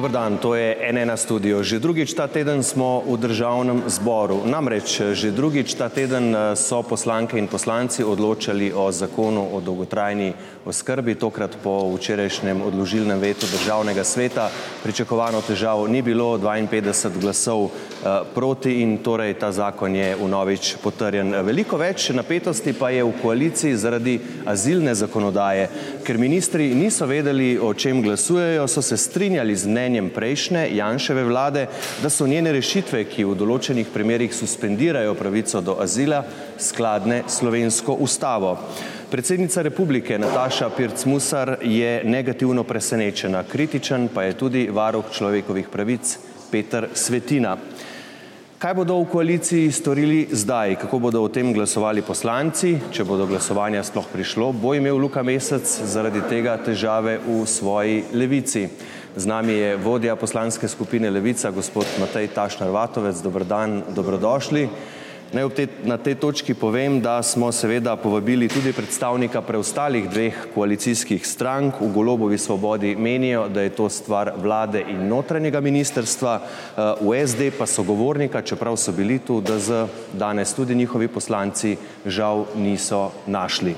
Dobar dan, to je NN studio. Že drugič ta teden smo v državnem zboru. Namreč že drugič ta teden eh, so poslanke in poslanci odločali o zakonu o dolgotrajni oskrbi, tokrat po včerajšnjem odložilnem vetu državnega sveta. Pričakovano težav ni bilo, 52 glasov eh, proti in torej ta zakon je v novič potrjen. Veliko več napetosti pa je v koaliciji zaradi azilne zakonodaje, ker ministri niso vedeli, o čem glasujejo, so se strinjali z mnenjem prejšnje Janševe vlade, da so njene rešitve, ki v določenih primerjih suspendirajo pravico do azila, skladne slovensko ustavo. Predsednica republike Nataša Pirc Musar je negativno presenečena, kritičen pa je tudi varuh človekovih pravic Peter Svetina. Kaj bodo v koaliciji storili zdaj? Kako bodo o tem glasovali poslanci? Če bo do glasovanja sploh prišlo, bo imel Luka Mesec zaradi tega težave v svoji levici. Z nami je vodja poslanske skupine Levica, gospod Matej Tašnar Vatovec. Dobr dan, dobrodošli. Naj te, na tej točki povem, da smo seveda povabili tudi predstavnika preostalih dveh koalicijskih strank. V Golobovi svobodi menijo, da je to stvar vlade in notranjega ministerstva. V SD pa sogovornika, čeprav so bili tu, da z danes tudi njihovi poslanci žal niso našli.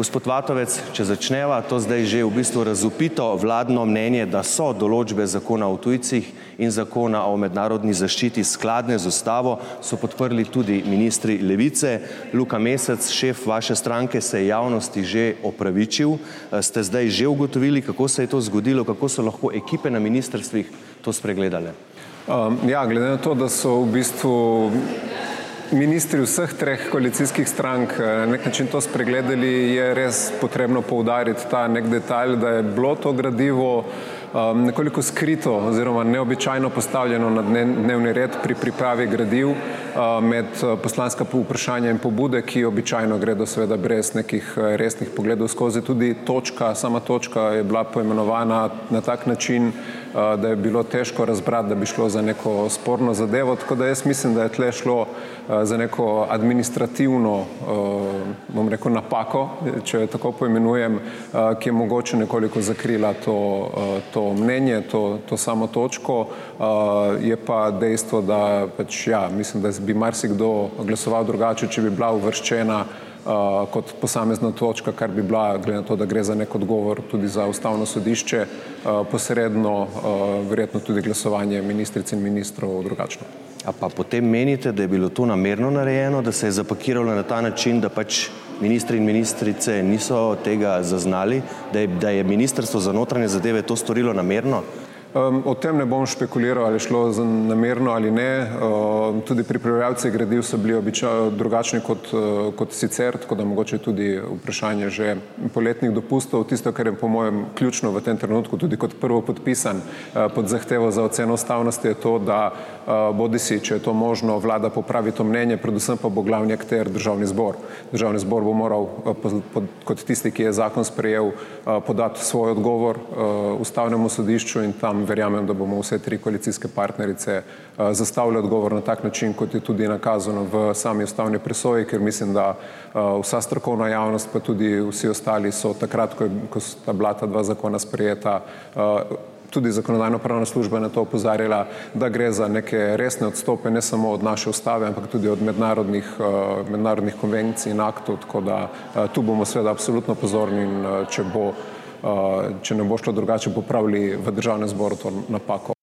Gospod Vatovec, če začneva, to zdaj že v bistvu razupito vladno mnenje, da so določbe zakona o tujcih in zakona o mednarodni zaščiti skladne z ustavo, so podprli tudi ministri Levice. Luka Mesec, šef vaše stranke, se je javnosti že opravičil. Ste zdaj že ugotovili, kako se je to zgodilo, kako so lahko ekipe na ministrstvih to spregledale? Um, ja, glede na to, da so v bistvu ministri vseh treh koalicijskih strank eh, na nek način to spregledali, je res potrebno poudariti ta nek detalj, da je bilo to gradivo um, nekoliko skrito oziroma neobičajno postavljeno na dnevni red pri pripravi gradiv med uh, poslanska vprašanja in pobude, ki običajno gredo seveda brez nekih uh, resnih pogledov skozi. Tudi točka, sama točka je bila poimenovana na tak način, da je bilo težko razbrati, da bi šlo za neko sporno zadevo. Tako da jaz mislim, da je tle šlo za neko administrativno, bom rekel, napako, če jo tako poimenujem, ki je mogoče nekoliko zakrila to, to mnenje, to, to samo točko. Je pa dejstvo, da pač, ja, mislim, da bi marsikdo glasoval drugače, če bi bila uvrščena uh, kot posamezna točka, kar bi bila, glede na to, da gre za nek odgovor tudi za ustavno sodišče, uh, posredno, uh, verjetno tudi glasovanje ministric in ministrov drugačno. A pa potem menite, da je bilo to namerno narejeno, da se je zapakiralo na ta način, da pač ministri in ministrice niso tega zaznali, da je, da je ministrstvo za notranje zadeve to storilo namerno? Um, o tem ne bom špekuliral, ali je šlo za namerno ali ne. Um, tudi pripravljalci gradiv so bili običajno drugačni kot, uh, kot sicer, tako da mogoče tudi vprašanje že poletnih dopustov. Tisto, kar je po mojem ključno v tem trenutku, tudi kot prvo podpisan uh, pod zahtevo za oceno ustavnosti, je to, da bodi si, če je to možno, vlada popravi to mnenje, predvsem pa bo glavni akter državni zbor. Državni zbor bo moral pod, kot tisti, ki je zakon sprejel, uh, podati svoj odgovor ustavnemu sodišču in tam verjamem, da bomo vse tri koalicijske partnerice zastavili odgovor na tak način, kot je tudi nakazano v sami ustavni presoji, ker mislim, da vsa strokovna javnost, pa tudi vsi ostali so takrat, ko, je, ko sta bila ta dva zakona sprejeta, tudi zakonodajno-pravna služba je na to opozarjala, da gre za neke resne odstope, ne samo od naše ustave, ampak tudi od mednarodnih, uh, mednarodnih konvencij in aktov, tako da uh, tu bomo seveda absolutno pozorni in uh, če bo če ne bo šlo drugače, popravili v državnem zboru to napako.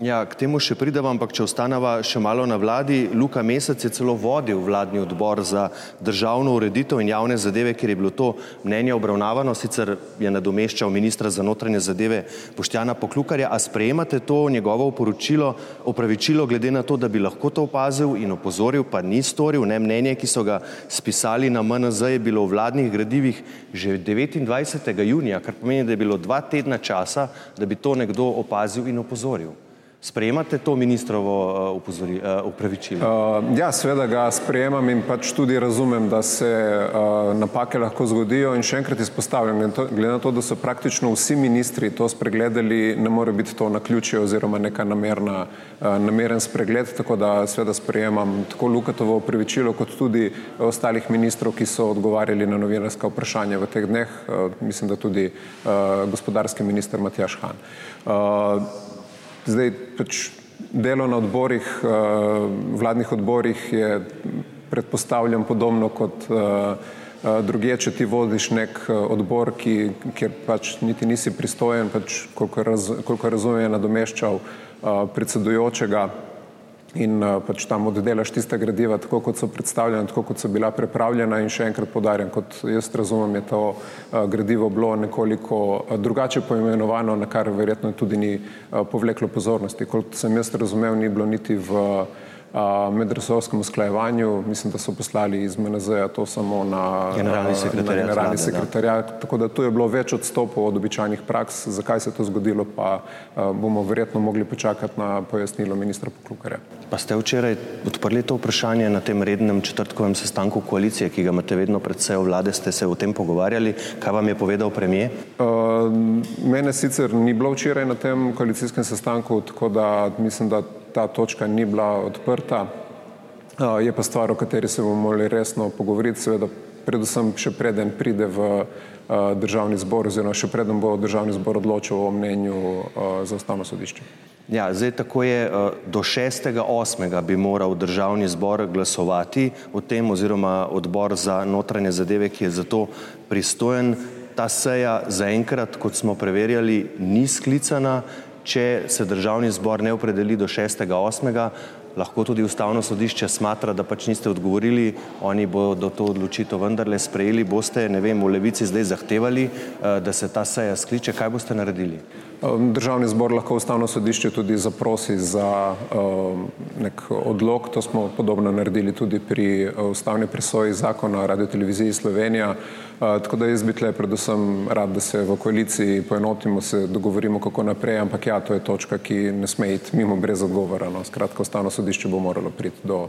Ja, k temu še pridem, ampak če ostaneva še malo na vladi, Luka Mesec je celo vodil vladni odbor za državno ureditev in javne zadeve, ker je bilo to mnenje obravnavano, sicer je nadomeščal ministra za notranje zadeve Boštjana Poklukarja, a sprejemate to njegovo poročilo, opravičilo glede na to, da bi lahko to opazil in opozoril, pa ni storil, ne mnenje, ki so ga spisali na MNZ, je bilo v vladnih gradivih že 29. junija, kar pomeni, da je bilo dva tedna časa, da bi to nekdo opazil in opozoril. Sprejemate to ministrovo uh, upravičilo? Uh, ja, seveda ga sprejemam in pač tudi razumem, da se uh, napake lahko zgodijo in še enkrat izpostavljam, glede na to, da so praktično vsi ministri to spregledali, ne more biti to na ključje oziroma neka namerna, uh, nameren spregled, tako da seveda sprejemam tako Lukatovo upravičilo kot tudi ostalih ministrov, ki so odgovarjali na novinarska vprašanja v teh dneh, uh, mislim, da tudi uh, gospodarski minister Matjaš Han. Uh, Zdaj, pač delo na odborih, eh, vladnih odborih je predpostavljam podobno kot eh, eh, druge, če ti vodiš nek odbor, ki, kjer pač niti nisi pristojen, pač koliko, raz, koliko razumem, je nadomeščal predsedujočega in uh, pač tam oddelaš tiste gradiva, tako kot so predstavljena, tako kot so bila pripravljena in še enkrat podarjam, kot jaz razumem, je to uh, gradivo bilo nekoliko uh, drugače poimenovano, na kar verjetno tudi ni povleklo pozornosti. Kot sem jaz razumel, ni bilo niti v medresorskem usklajevanju. Mislim, da so poslali iz MNZ-ja to samo na generalni sekretarjat. Generalni sekretarjat. Tako da tu je bilo več odstopov od običajnih praks. Zakaj se je to zgodilo, pa bomo verjetno mogli počakati na pojasnilo ministra Poklukarja. Pa ste včeraj odprli to vprašanje na tem rednem četrtkovem sestanku koalicije, ki ga imate vedno pred sejo vlade, ste se o tem pogovarjali. Kaj vam je povedal premije? Uh, mene sicer ni bilo včeraj na tem koalicijskem sestanku, tako da mislim, da ta točka ni bila odprta. Je pa stvar, o kateri se bomo morali resno pogovoriti, seveda predvsem še preden pride v državni zbor oziroma še preden bo državni zbor odločil o mnenju za ustavno sodišče. Ja, zdaj tako je, do 6.8. bi moral državni zbor glasovati o tem oziroma odbor za notranje zadeve, ki je za to pristojen. Ta seja zaenkrat, kot smo preverjali, ni sklicana če se državni zbor ne opredeli do 6.8., lahko tudi ustavno sodišče smatra, da pač niste odgovorili, oni bodo to odločitev vendarle sprejeli, boste, ne vem, v levici zdaj zahtevali, eh, da se ta seja skliče, kaj boste naredili? Ehm, državni zbor lahko ustavno sodišče tudi zaprosi za ehm, nek odlog, to smo podobno naredili tudi pri eh, ustavni presoji zakona o radioteleviziji Slovenija, Tako da jaz bi tle predvsem rad, da se v koaliciji poenotimo, se dogovorimo, kako naprej, ampak ja, to je točka, ki ne sme iti mimo brez odgovora. No. Skratka, ustavno sodišče bo moralo priti do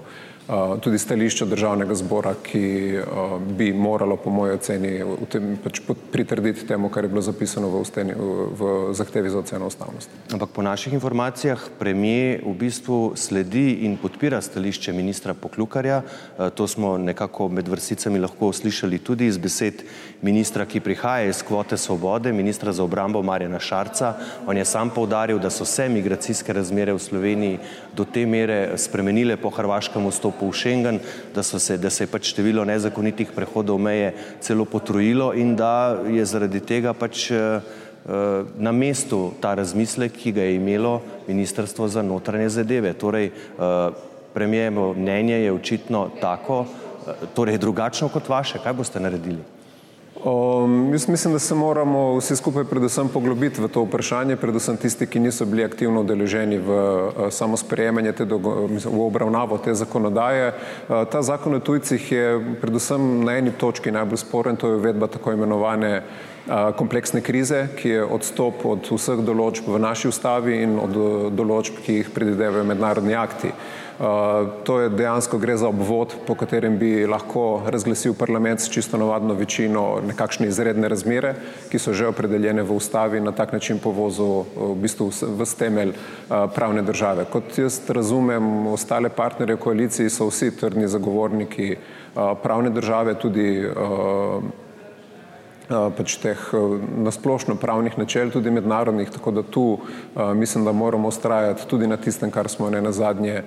tudi stališča državnega zbora, ki uh, bi moralo, po moji oceni, tem, pač pritrditi temu, kar je bilo zapisano v, usteni, v, zahtevi za oceno ustavnosti. Ampak po naših informacijah premije v bistvu sledi in podpira stališče ministra Poklukarja. Uh, to smo nekako med vrsticami lahko slišali tudi iz besed ministra, ki prihaja iz kvote svobode, ministra za obrambo Marjana Šarca. On je sam povdaril, da so se migracijske razmere v Sloveniji do te mere spremenile po hrvaškem vstopu v Schengen, da, se, da se je pač število nezakonitih prehodov meje celo potrojilo in da je zaradi tega pač eh, na mestu ta razmislek, ki ga je imelo Ministrstvo za notranje zadeve. Torej, eh, premijevo mnenje je očitno tako, eh, torej drugačno kot vaše. Kaj boste naredili? Um, jaz mislim, da se moramo vsi skupaj predvsem poglobiti v to vprašanje, predvsem tisti, ki niso bili aktivno udeleženi v uh, samo sprejemanje, te dogo, mislim, v obravnavo te zakonodaje. Uh, ta zakon o tujcih je predvsem na eni točki najbolj sporen, to je uvedba tako imenovane uh, kompleksne krize, ki je odstop od vseh določb v naši ustavi in od določb, ki jih predvidevajo mednarodni akti. Uh, Eh, to je dejansko gre za obvod, po katerem bi lahko razglasil parlament s čisto navadno večino nekakšne izredne razmere, ki so že opredeljene v ustavi in na tak način povozil eh, v bistvu v temelj eh, pravne države. Kot jaz razumem, ostale partnerje v koaliciji so vsi trdni zagovorniki pravne države, tudi pač teh nasplošno pravnih načel, tudi mednarodnih, tako da tu mislim, da moramo ustrajati tudi na tistem, kar smo ne na zadnje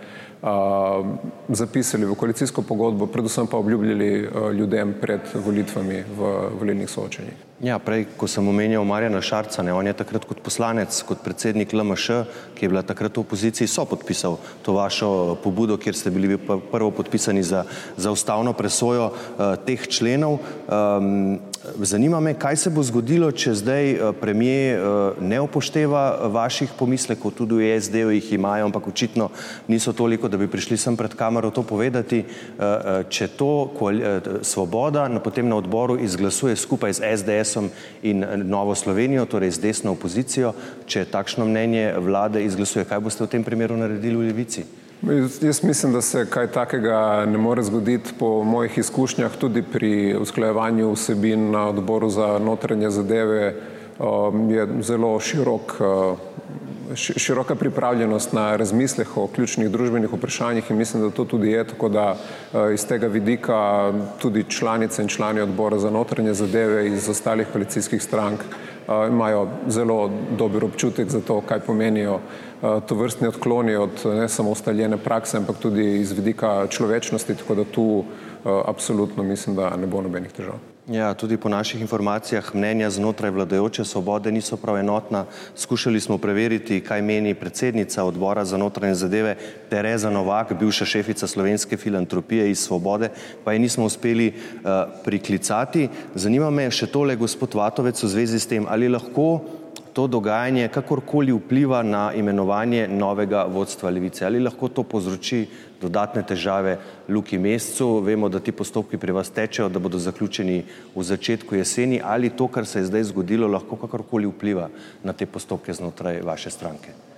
zapisali v koalicijsko pogodbo, predvsem pa obljubljali ljudem pred volitvami v volilnih soočenjih. Ja, prej, ko sem omenjal Marjana Šarca, ne, on je takrat kot poslanec, kot predsednik LMŠ, ki je bila takrat v opoziciji, so podpisal to vašo pobudo, kjer ste bili prvo podpisani za, za ustavno presojo uh, teh členov. Um, Zanima me, kaj se bo zgodilo, če zdaj eh, premije eh, ne upošteva eh, vaših pomislekov, tudi v ESD-u jih imajo, ampak očitno niso toliko, da bi prišli sem pred kamero to povedati. Če to svoboda potem na odboru izglasuje skupaj z SDS-om in Novo Slovenijo, torej z desno opozicijo, če takšno mnenje vlade izglasuje, kaj boste v tem primeru naredili v Levici? Jaz mislim, da se kaj takega ne more zgoditi po mojih izkušnjah tudi pri usklajevanju vsebin na odboru za notranje zadeve. Um, je zelo širok, uh, široka pripravljenost na razmisleh o ključnih družbenih vprašanjih in mislim, da to tudi je, tako da uh, iz tega vidika tudi članice in člani odbora za notranje zadeve iz ostalih koalicijskih strank imajo zelo dober občutek za to, kaj pomenijo to vrstni odkloni od ne samo ustaljene prakse, ampak tudi iz vidika človečnosti, tako da tu absolutno mislim, da ne bo nobenih težav. Ja, tudi po naših informacijah mnenja znotraj vladajoče svobode niso prav enotna. Skušali smo preveriti, kaj meni predsednica odbora za notranje zadeve Tereza Novak, bivša šefica slovenske filantropije iz svobode, pa je nismo uspeli uh, priklicati. Zanima me še tole, gospod Vatovec, v zvezi s tem, ali lahko to dogajanje kakorkoli vpliva na imenovanje novega vodstva levice? Ali lahko to povzroči dodatne težave Luki Mescu? Vemo, da ti postopki pri vas tečejo, da bodo zaključeni v začetku jeseni. Ali to, kar se je zdaj zgodilo, lahko kakorkoli vpliva na te postopke znotraj vaše stranke?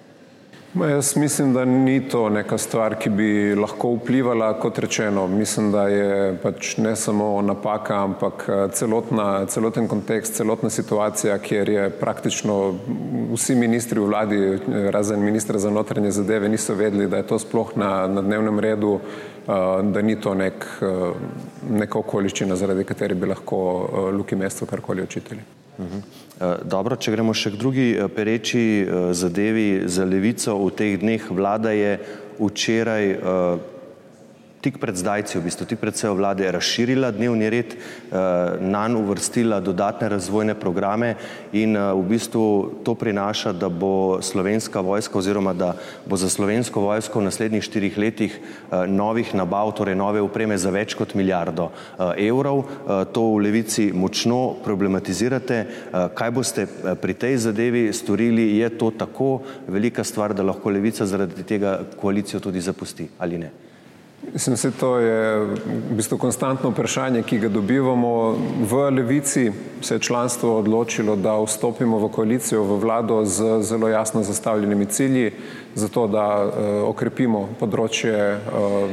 Ma jaz mislim, da ni to neka stvar, ki bi lahko vplivala, kot rečeno. Mislim, da je pač ne samo napaka, ampak eh, celotna, celoten kontekst, celotna situacija, kjer je praktično vsi ministri v vladi, eh, razen ministra za notranje zadeve, niso vedeli, da je to sploh na, na dnevnem redu, eh, da ni to nek, neka okoliščina, zaradi katere bi lahko Luki mesto karkoli očitali. Eh, dobro, če gremo še k drugi eh, pereči eh, zadevi. Za levico, v teh dneh vlada je včeraj tik pred zdajci, v bistvu tik pred sejo vlade razširila dnevni red, eh, nan uvrstila dodatne razvojne programe in eh, v bistvu to prinaša, da bo slovenska vojska oziroma da bo za slovensko vojsko v naslednjih štirih letih eh, novih nabav, torej nove upreme za več kot milijardo evrov. To v Levici močno problematizirate. Kaj boste pri tej zadevi storili? Je to tako velika stvar, da lahko Levica zaradi tega koalicijo tudi zapusti ali ne? Mislim, da to je v bistvu konstantno vprašanje, ki ga dobivamo. V levici se je članstvo odločilo, da vstopimo v koalicijo, v vlado z zelo jasno zastavljenimi cilji, zato da uh, okrepimo področje uh,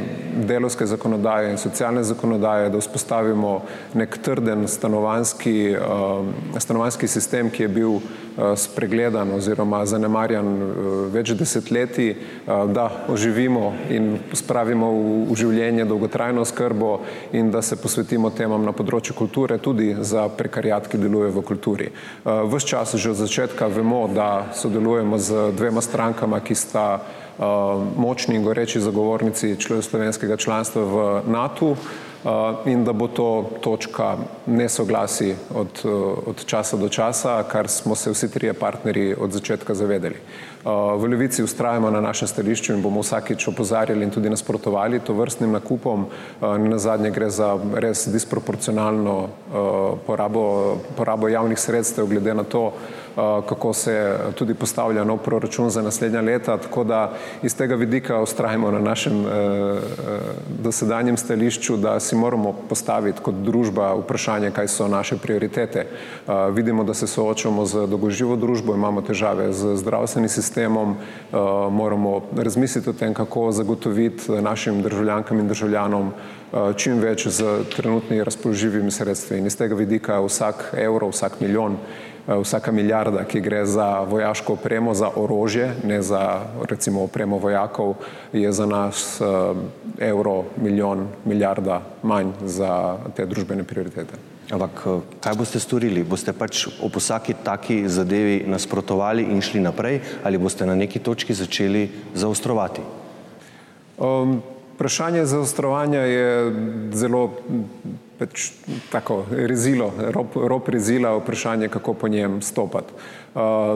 delovske zakonodaje in socialne zakonodaje, da vzpostavimo nek trden stanovanski, uh, stanovanski sistem, ki je bil uh, spregledan oziroma zanemarjan uh, več desetletij, uh, da oživimo in spravimo v v življenje, dolgotrajno skrbo in da se posvetimo temam na področju kulture, tudi za prekarijat, ki deluje v kulturi. Eh, ves čas že od začetka vemo, da sodelujemo z dvema strankama, ki sta eh, močni in goreči zagovornici slovenskega članstva v NATO. Eh, in da bo to točka nesoglasi od, eh, od časa do časa, kar smo se vsi trije partnerji od začetka zavedali. Eh, v Levici ustrajamo na našem stališču in bomo vsakič opozarjali in tudi nasprotovali to vrstnim nakupom. Na zadnje gre za res disproporcionalno porabo, porabo javnih sredstev glede na to, kako se tudi postavlja nov proračun za naslednja leta, tako da iz tega vidika ustrajamo na našem dosedanjem stališču, da si moramo postaviti kot družba vprašanje, kaj so naše prioritete. Vidimo, da se soočamo z dolgoživo družbo, imamo težave z zdravstvenim sistemom, moramo razmisliti o tem, kako zagotoviti našim državljankam in državljanom čim več z trenutnimi razpoložljivimi sredstvi. In iz tega vidika vsak evro, vsak milijon Eh, vsaka milijarda, ki gre za vojaško opremo, za orožje, ne za recimo opremo vojakov, je za nas eh, evro, milijon, milijarda manj za te družbene prioritete. Ampak eh, kaj boste storili? Boste pač ob vsaki taki zadevi nasprotovali in šli naprej ali boste na neki točki začeli zaostrovati? Um, vprašanje zaostrovanja je zelo pač tako rezilo, rob, rob rezila, vprašanje, kako po njem stopati.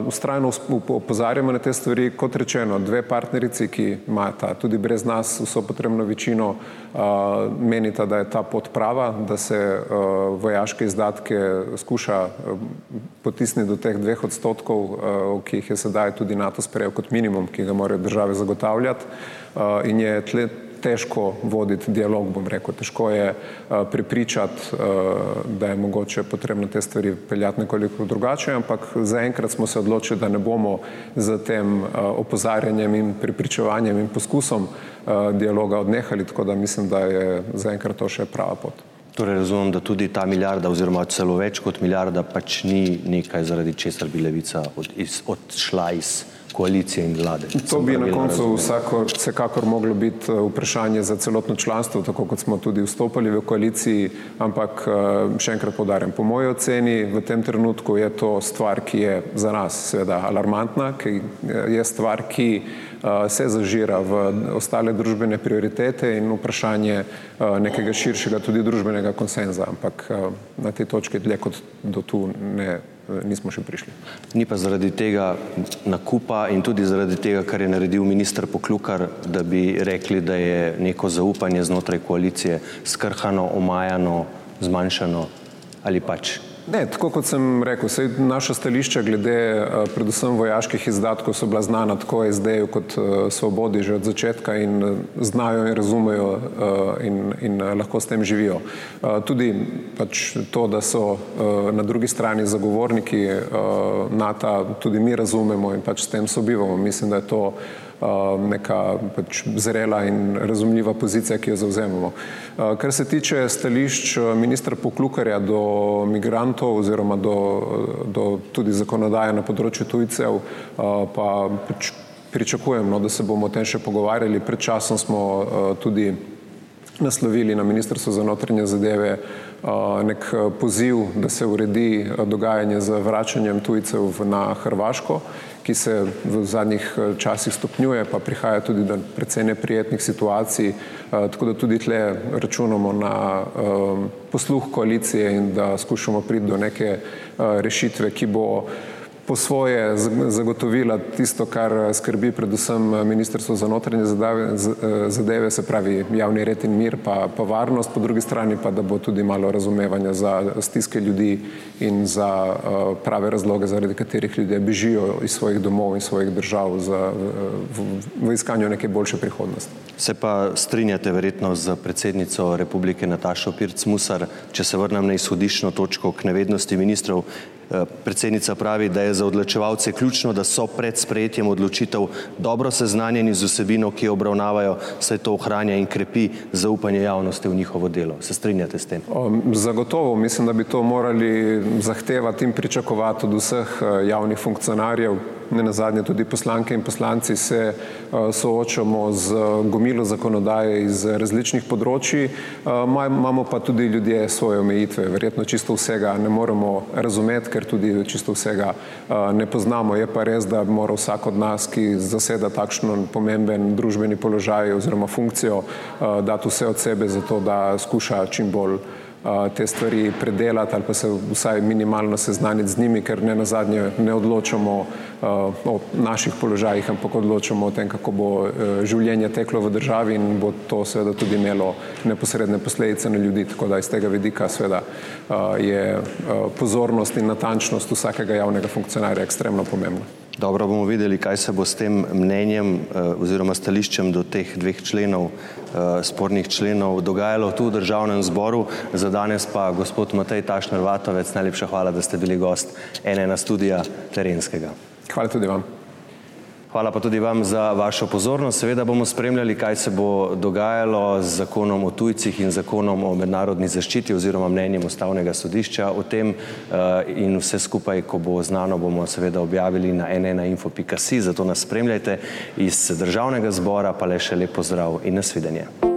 Ustrajno opozarjamo na te stvari, kot rečeno, dve partnerici, ki imata tudi brez nas vso potrebno večino, menita, da je ta pot prava, da se vojaške izdatke skuša potisniti do teh dveh odstotkov, ki jih je sedaj tudi NATO sprejel kot minimum, ki ga morajo države zagotavljati in je tle težko voditi dialog, bom rekel, težko je prepričati, da je mogoče potrebno te stvari peljati nekoliko drugače, ampak zaenkrat smo se odločili, da ne bomo z tem opozarjanjem in prepričevanjem in poskusom dialoga odnehali, tako da mislim, da je zaenkrat to še prava pot. Torej razumem, da tudi ta milijarda oziroma celo več kot milijarda pač ni nekaj, zaradi česar bi Levica od, iz, odšla iz koalicije in vlade. To bi na koncu vsako, vsekakor moglo biti eh, vprašanje za celotno članstvo, tako kot smo tudi vstopali v koaliciji, ampak eh, še enkrat podarjam, po moji oceni v tem trenutku je to stvar, ki je za nas seveda alarmantna, ki je stvar, ki se zažira v ostale družbene prioritete in vprašanje nekega širšega tudi družbenega konsenza, ampak na tej točki dlje kot do tu ne nismo še prišli. Ni pa zaradi tega nakupa in tudi zaradi tega, kar je naredil minister Poklukar, da bi rekli, da je neko zaupanje znotraj koalicije skrhano, omajano, zmanjšano ali pač Ne, tako kot sem rekel, sej naša stališča glede uh, predvsem vojaških izdatkov so bila znana tako SD-ju kot uh, Svobodi že od začetka in uh, znajo in razumejo in, in lahko s tem živijo. Tudi pač to, da so na drugi strani zagovorniki NATO, tudi mi razumemo in pač s tem sobivamo. Mislim, da je to neka pač zrela in razumljiva pozicija, ki jo zauzemamo. Uh, kar se tiče stališč uh, ministra Poklukarja do migrantov oziroma do, do tudi zakonodaje na področju tujcev, uh, pa pač pričakujem, no, da se bomo o tem še pogovarjali. Pred časom smo tudi naslovili na Ministrstvo za notranje zadeve nek poziv, da se uredi dogajanje z vračanjem tujcev na Hrvaško ki se v zadnjih eh, časih stopnjuje, pa prihaja tudi do precej neprijetnih situacij, eh, tako da tudi tle računamo na eh, posluh koalicije in da skušamo priti do neke rešitve, ki bo po svoje zagotovila tisto, kar skrbi predvsem Ministrstvo za notranje zadeve, zadeve, se pravi javni red in mir, pa, pa varnost, po drugi strani pa, da bo tudi malo razumevanja za stiske ljudi in za prave razloge, zaradi katerih ljudje bežijo iz svojih domov in svojih držav za, v, v, iskanju neke boljše prihodnosti. Se pa strinjate verjetno z predsednico Republike Natašo Pirc-Musar, če se vrnem na izhodiščno točko k nevednosti ministrov, Eh, predsednica pravi, da je za odločevalce ključno, da so pred sprejetjem odločitev dobro seznanjeni z vsebino, ki jo obravnavajo, saj to ohranja in krepi zaupanje javnosti v njihovo delo. Se strinjate s tem? Zagotovo mislim, da bi to morali zahtevati in pričakovati od vseh eh, javnih funkcionarjev, ne na zadnje tudi poslanke in poslanci se uh, soočamo z gomilo zakonodaje iz različnih področji, imamo pa tudi ljudje svoje omejitve. Verjetno čisto vsega ne moremo razumeti, ker tudi čisto vsega ne poznamo. Je pa res, da mora vsak od nas, ki zaseda takšno pomemben družbeni položaj oziroma funkcijo, dati vse od sebe za to, da skuša čim bolj te stvari predelati ali pa se vsaj minimalno seznaniti z njimi, ker ne na zadnje ne odločamo o naših položajih, ampak odločamo o tem, kako bo življenje teklo v državi in bo to seveda tudi imelo neposredne posledice na ljudi. Tako da iz tega vidika seveda je pozornost in natančnost vsakega javnega funkcionarja ekstremno pomembna. Dobro bomo videli, kaj se bo s tem mnenjem eh, oziroma stališčem do teh dveh členov, eh, spornih členov, dogajalo tu v državnem zboru. Za danes pa gospod Matej Tašner Vatovec, najlepša hvala, da ste bili gost NN studija terenskega. Hvala tudi vam. Hvala pa tudi vam za vašo pozornost. Seveda bomo spremljali, kaj se bo dogajalo z zakonom o tujcih in zakonom o mednarodni zaščiti oziroma mnenjem ustavnega sodišča o tem eh, in vse skupaj, ko bo znano, bomo seveda objavili na nnainfo.si, zato nas spremljajte iz državnega zbora, pa le še lep pozdrav in nasvidenje.